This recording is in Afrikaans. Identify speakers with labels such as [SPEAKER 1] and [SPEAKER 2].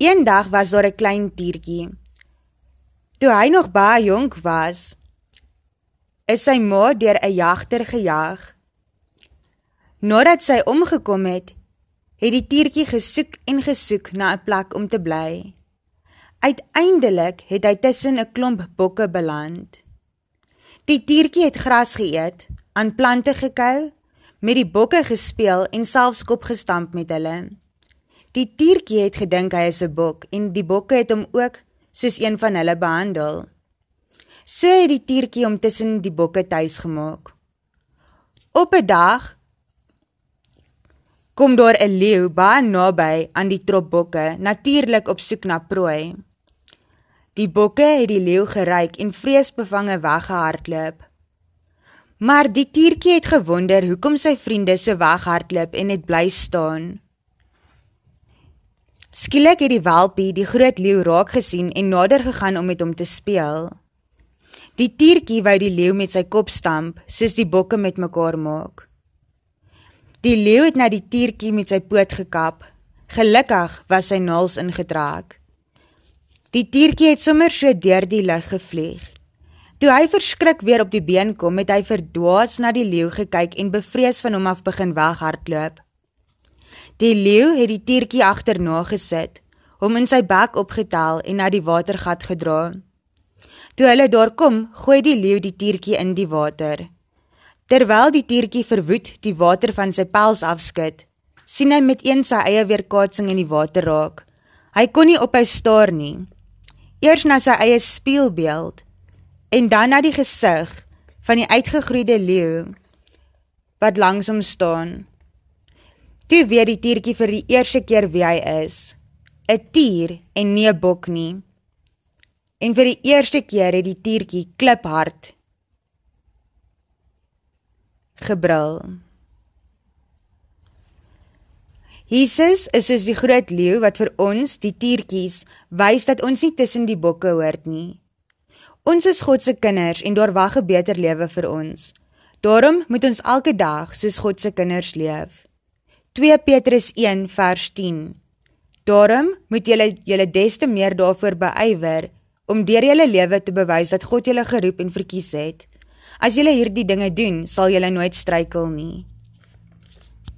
[SPEAKER 1] Eendag was daar 'n klein tiertjie. Toe hy nog baie jonk was, is sy ma deur 'n jagter gejag. Nadat sy omgekom het, het die tiertjie gesoek en gesoek na 'n plek om te bly. Uiteindelik het hy tussen 'n klomp bokke beland. Die tiertjie het gras geëet, aan plante gekou, met die bokke gespeel en selfs kop gestamp met hulle. Die tiertjie het gedink hy is 'n bok en die bokke het hom ook soos een van hulle behandel. So het die tiertjie hom tussen die bokke tuis gemaak. Op 'n dag kom daar 'n leeu baie naby aan die trop bokke, natuurlik op soek na prooi. Die bokke het die leeu geryk en vreesbevange weggehardloop. Maar die tiertjie het gewonder hoekom sy vriende so weghardloop en net bly staan. Skielik het die welpie die groot leeu raak gesien en nader gegaan om met hom te speel. Die tiertjie wou die leeu met sy kop stamp, soos die bokke met mekaar maak. Die leeu het na die tiertjie met sy poot gekap. Gelukkig was sy naels ingetrek. Die tiertjie het sommer so deur die lug gevlieg. Toe hy verskrik weer op die been kom, het hy verdwaas na die leeu gekyk en bevrees van hom af begin weghardloop. Die leeu het die tiertjie agterna gesit, hom in sy bek opgetel en na die watergat gedra. Toe hulle daar kom, gooi die leeu die tiertjie in die water. Terwyl die tiertjie verwoed die water van sy pels afskud, sien hy met een sy eie weerkaatsing in die water raak. Hy kon nie ophou staar nie. Eers na sy eie spieelbeeld en dan na die gesig van die uitgegroeide leeu wat langs hom staan. Toe weet die tiertjie vir die eerste keer wie hy is. 'n Tier en nie 'n bok nie. En vir die eerste keer het die tiertjie kliphard gebrul. Jesus is soos die groot leeu wat vir ons, die tiertjies, wys dat ons nie tussen die bokke hoort nie. Ons is God se kinders en daar wag 'n beter lewe vir ons. Daarom moet ons elke dag soos God se kinders leef. 2 Petrus 1 vers 10 Daarom moet julle julle des te meer daarvoor beywer om deur julle lewe te bewys dat God julle geroep en verkies het. As julle hierdie dinge doen, sal julle nooit struikel nie.